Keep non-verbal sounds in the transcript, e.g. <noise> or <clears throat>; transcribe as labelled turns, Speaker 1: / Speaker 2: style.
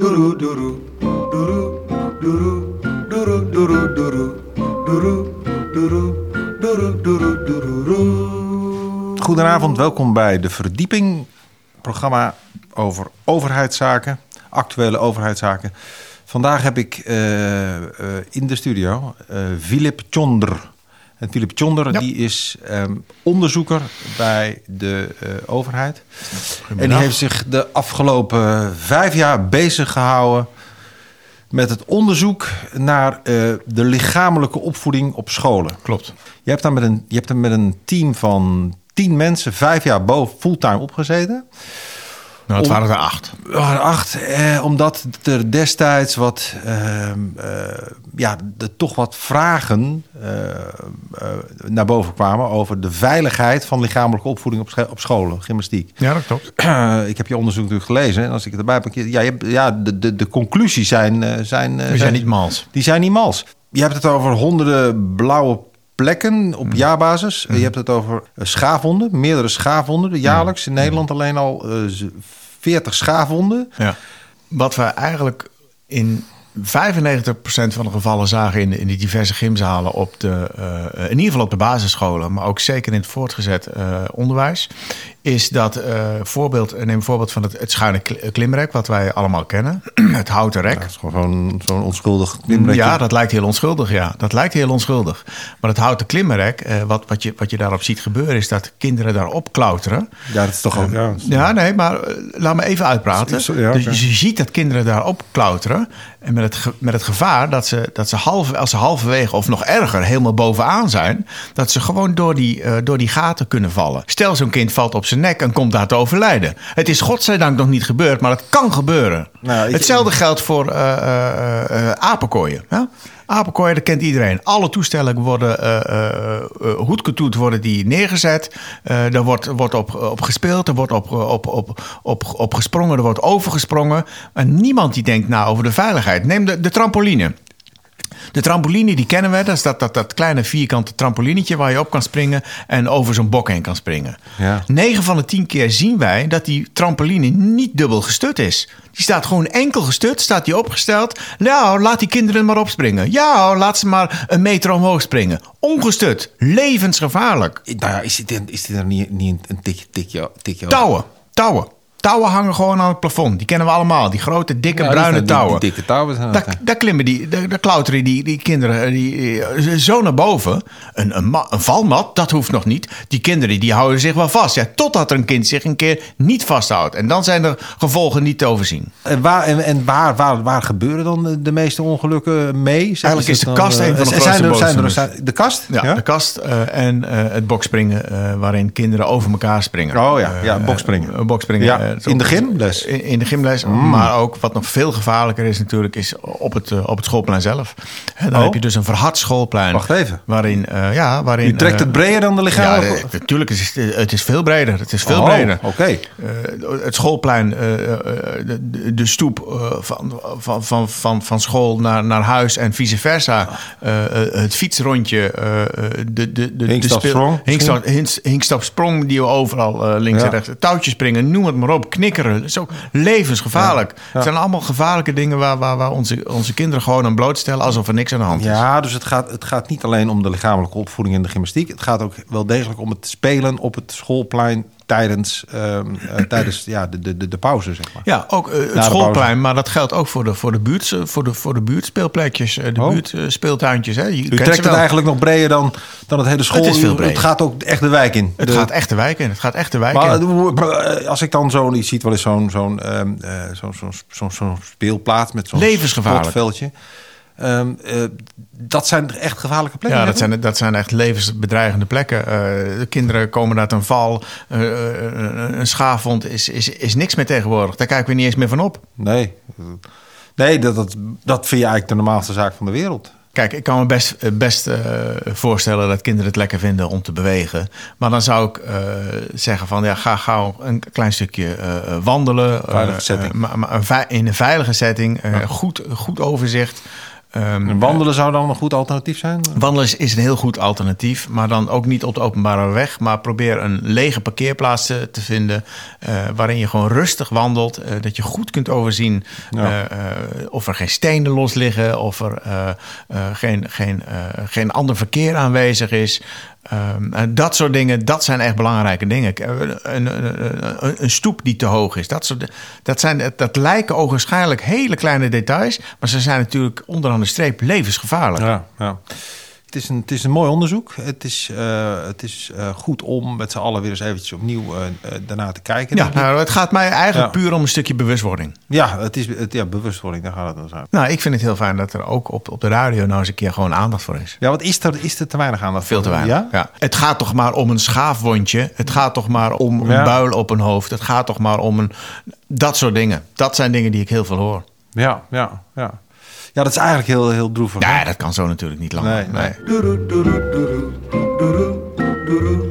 Speaker 1: Doeroe, doeroe, doeroe, doeroe, doeroe, doeroe, doeroe, doeroe.
Speaker 2: Goedenavond, welkom bij De Verdieping, programma over overheidszaken, actuele overheidszaken. Vandaag heb ik eh, eh, in de studio eh Philip. En Philip Chonder
Speaker 3: Ja.
Speaker 2: die is ehm, onderzoeker bij de eh, overheid. En die heeft zich de afgelopen vijf jaar bezig gehouden met het onderzoek naar eh, de lichamelijke opvoeding op scholen.
Speaker 3: Klopt.
Speaker 2: Je hebt daar met een, je hebt er met een team van tien mensen vijf jaar boven fulltime opgezeten.
Speaker 3: Nou, het waren er acht.
Speaker 2: Er waren acht, eh, omdat er destijds wat, ehm, eh, ja, er toch wat vragen eh, eh, naar boven kwamen over de veiligheid van lichamelijke opvoeding op, op scholen, gymnastiek.
Speaker 3: Ja, dat klopt.
Speaker 2: ik heb je onderzoek natuurlijk gelezen en als ik het erbij pak, ja, je ja de, de, de conclusies zijn, zijn, eh,
Speaker 3: We zijn niet mals.
Speaker 2: die zijn niet mals. Je hebt het over honderden blauwe plekken op jaarbasis. Je hebt het over eh, schaafwonden, meerdere schaafwonden jaarlijks. In Nederland alleen al eh, z- 40 schaafwonden.
Speaker 3: Ja. Wat we eigenlijk in 95% van de gevallen zagen in, in die diverse gymzalen op de, eh, in ieder geval op de basisscholen, maar ook zeker in het voortgezet eh, onderwijs, is dat eh, voorbeeld, neem een voorbeeld van het, het schuine kli- klimrek, wat wij allemaal kennen, <clears throat> het houten rek.
Speaker 2: Dat is gewoon zo'n onschuldig klimrekje.
Speaker 3: Ja, dat lijkt heel onschuldig, ja. Dat lijkt heel onschuldig. Maar het houten klimmerrek, eh, wat, wat, je, wat je daarop ziet gebeuren... is dat kinderen daarop klauteren.
Speaker 2: Ja, dat is toch ook... Ja,
Speaker 3: Ja, nee, maar eh, laat me even uitpraten.
Speaker 2: Ja,
Speaker 3: dus je ziet dat kinderen daarop klauteren... en met het, met het gevaar dat ze, dat ze halve, als ze halverwege... of nog erger, helemaal bovenaan zijn... dat ze gewoon door die, eh, door die gaten kunnen vallen. Stel, zo'n kind valt op zijn nek en komt daar te overlijden. Het is godzijdank nog niet gebeurd, maar het kan gebeuren.
Speaker 2: Nou, ik-
Speaker 3: Hetzelfde geldt voor eh, eh, eh, apenkooien. Apenkooien, dat kent iedereen. Alle toestellen worden hoedketoet worden die neergezet. Daar wordt, wordt op, op gespeeld, er wordt op, op, op, op, op gesprongen, er wordt overgesprongen. En niemand die denkt na over de veiligheid. Neem de, de trampoline. De trampoline, die kennen we. Dat is dat, dat, dat kleine vierkante trampolinetje waar je op kan springen en over zo'n bok heen kan springen.
Speaker 2: Ja.
Speaker 3: 9 van de 10 keer zien wij dat die trampoline niet dubbel gestut is. Die staat gewoon enkel gestut, staat die opgesteld. Nou, laat die kinderen maar opspringen. Ja, laat ze maar een meter omhoog springen. Ongestut, levensgevaarlijk.
Speaker 2: Nou ja, is dit, is dit er niet, niet een tikje, tikje, tikje
Speaker 3: Touwen, touwen. Touwen hangen gewoon aan het plafond. Die kennen we allemaal. Die grote, dikke,
Speaker 2: Ja,
Speaker 3: bruine
Speaker 2: zijn- die-
Speaker 3: touwen.
Speaker 2: die dikke touwen zijn
Speaker 3: Daar, daar klimmen die, daar, daar klauteren die, die kinderen eh, die, eh, zo naar boven. Een, een, ma- een valmat, dat hoeft nog niet. Die kinderen die houden zich wel vast. Ja, totdat er een kind zich een keer niet vasthoudt. En dan zijn de gevolgen niet te overzien.
Speaker 2: En, waar, en, en waar, waar, waar gebeuren dan de- meeste ongelukken mee? Zeg,
Speaker 3: Eigenlijk is de
Speaker 2: dan,
Speaker 3: kast
Speaker 2: eh,
Speaker 3: een van de
Speaker 2: zijn
Speaker 3: grootste
Speaker 2: er, zijn er, zijn- De kast?
Speaker 3: Ja, de kast eh, en eh, het bokspringen, eh, waarin kinderen over elkaar springen.
Speaker 2: Oh ja, ja,
Speaker 3: Eh,
Speaker 2: bokspringen.
Speaker 3: eh, bokspringen.
Speaker 2: Ja,
Speaker 3: eh,
Speaker 2: in de gymles?
Speaker 3: In, in de gymles,
Speaker 2: Mm.
Speaker 3: maar ook wat nog veel gevaarlijker is natuurlijk, is op het, eh, op het schoolplein zelf. Hè, dan
Speaker 2: Oh.
Speaker 3: heb je dus een verhard schoolplein.
Speaker 2: Wacht even.
Speaker 3: Waarin, eh, ja, waarin...
Speaker 2: U trekt
Speaker 3: eh,
Speaker 2: het breder dan de
Speaker 3: Ja,
Speaker 2: lichamelijke...
Speaker 3: eh, natuurlijk. is het, het is veel breder. Het is veel
Speaker 2: Oh,
Speaker 3: breder.
Speaker 2: Oké.
Speaker 3: Eh, het schoolplein, eh, eh, de, de- stoep eh, van, van, van, van, van school naar, naar huis en vice versa. Eh, eh, het fietsrondje, eh, eh, de, de, de,
Speaker 2: Hinkstapsprong
Speaker 3: de hinkstapsprong die we overal eh, links
Speaker 2: Ja.
Speaker 3: en rechts. Touwtjes springen, noem het maar op. Knikkeren. Dat is ook levensgevaarlijk. Het zijn allemaal gevaarlijke dingen waar, waar, waar onze, onze kinderen gewoon aan blootstellen alsof er niks aan de hand is.
Speaker 2: Ja, dus het gaat, het gaat niet alleen om de lichamelijke opvoeding en de gymnastiek. Het gaat ook wel degelijk om het spelen op het schoolplein tijdens, ehm, eh, tijdens ja, de, de, de, pauze, zeg maar.
Speaker 3: Ja, ook eh, het schoolplein, maar dat geldt ook voor de, voor de, buurt, voor de, voor de buurtspeelplekjes, eh, de
Speaker 2: Oh.
Speaker 3: buurtspeeltuintjes. Hè. Je
Speaker 2: U trekt het eigenlijk nog breder dan, dan het hele school.
Speaker 3: Het is veel breder.
Speaker 2: Het gaat ook echt de wijk in.
Speaker 3: Het
Speaker 2: De-
Speaker 3: gaat echt de wijk in. Het gaat echt de wijk
Speaker 2: Maar
Speaker 3: in.
Speaker 2: als ik dan zo'n, je ziet wel eens zo'n zo'n ehm, eh, zo'n zo'n zo'n zo'n speelplaats met zo'n
Speaker 3: Levensgevaarlijk.
Speaker 2: sportveldje. Ehm, eh, dat zijn echt gevaarlijke plekken.
Speaker 3: Ja, dat zijn, dat zijn echt levensbedreigende plekken. Eh, de kinderen komen uit een val. Eh, een schaafwond is, is, is niks meer tegenwoordig. Daar kijken we niet eens meer van op.
Speaker 2: Nee, nee dat, dat, dat vind je eigenlijk de normaalste zaak van de wereld.
Speaker 3: Kijk, ik kan me best, best eh, voorstellen dat kinderen het lekker vinden om te bewegen. Maar dan zou ik eh, zeggen van ja, ga gauw een klein stukje eh, wandelen.
Speaker 2: Veilige setting.
Speaker 3: maar, maar een vei- in een veilige setting. eh, goed, goed overzicht. Ehm,
Speaker 2: En wandelen zou dan een goed alternatief zijn?
Speaker 3: Wandelen is, is een heel goed alternatief, maar dan ook niet op de openbare weg. Maar probeer een lege parkeerplaats te, te vinden eh, waarin je gewoon rustig wandelt. eh, dat je goed kunt overzien
Speaker 2: Ja.
Speaker 3: eh, of er geen stenen los liggen, of er geen, geen, geen ander verkeer aanwezig is. Ehm, en dat soort dingen, dat zijn echt belangrijke dingen. Eh, Een, een, een, stoep die te hoog is. Dat, soort, dat, zijn, dat lijken ogenschijnlijk hele kleine details, maar ze zijn natuurlijk onderaan de streep levensgevaarlijk.
Speaker 2: Ja, ja. Het is, een, het is een mooi onderzoek. Het is, eh, het is eh, goed om met z'n allen weer eens eventjes opnieuw eh, daarna te kijken.
Speaker 3: Ja, nou, het gaat mij eigenlijk
Speaker 2: Ja.
Speaker 3: puur om een stukje bewustwording.
Speaker 2: ja, het is het, ja, bewustwording, daar gaat het om.
Speaker 3: Nou, ik vind het heel fijn dat er ook op, op de radio nou eens een keer gewoon aandacht voor is.
Speaker 2: Ja, wat is er, is er te weinig aan?
Speaker 3: Veel te weinig.
Speaker 2: Ja?
Speaker 3: Ja? Het gaat toch maar om een schaafwondje. Het gaat toch maar om een buil op een hoofd. Het gaat toch maar om een... Dat soort dingen. Dat zijn dingen die ik heel veel hoor.
Speaker 2: Ja, ja, ja. Ja, dat is eigenlijk heel, heel droevig.
Speaker 3: Ja, dat kan zo natuurlijk niet langer.
Speaker 2: Nee, nee.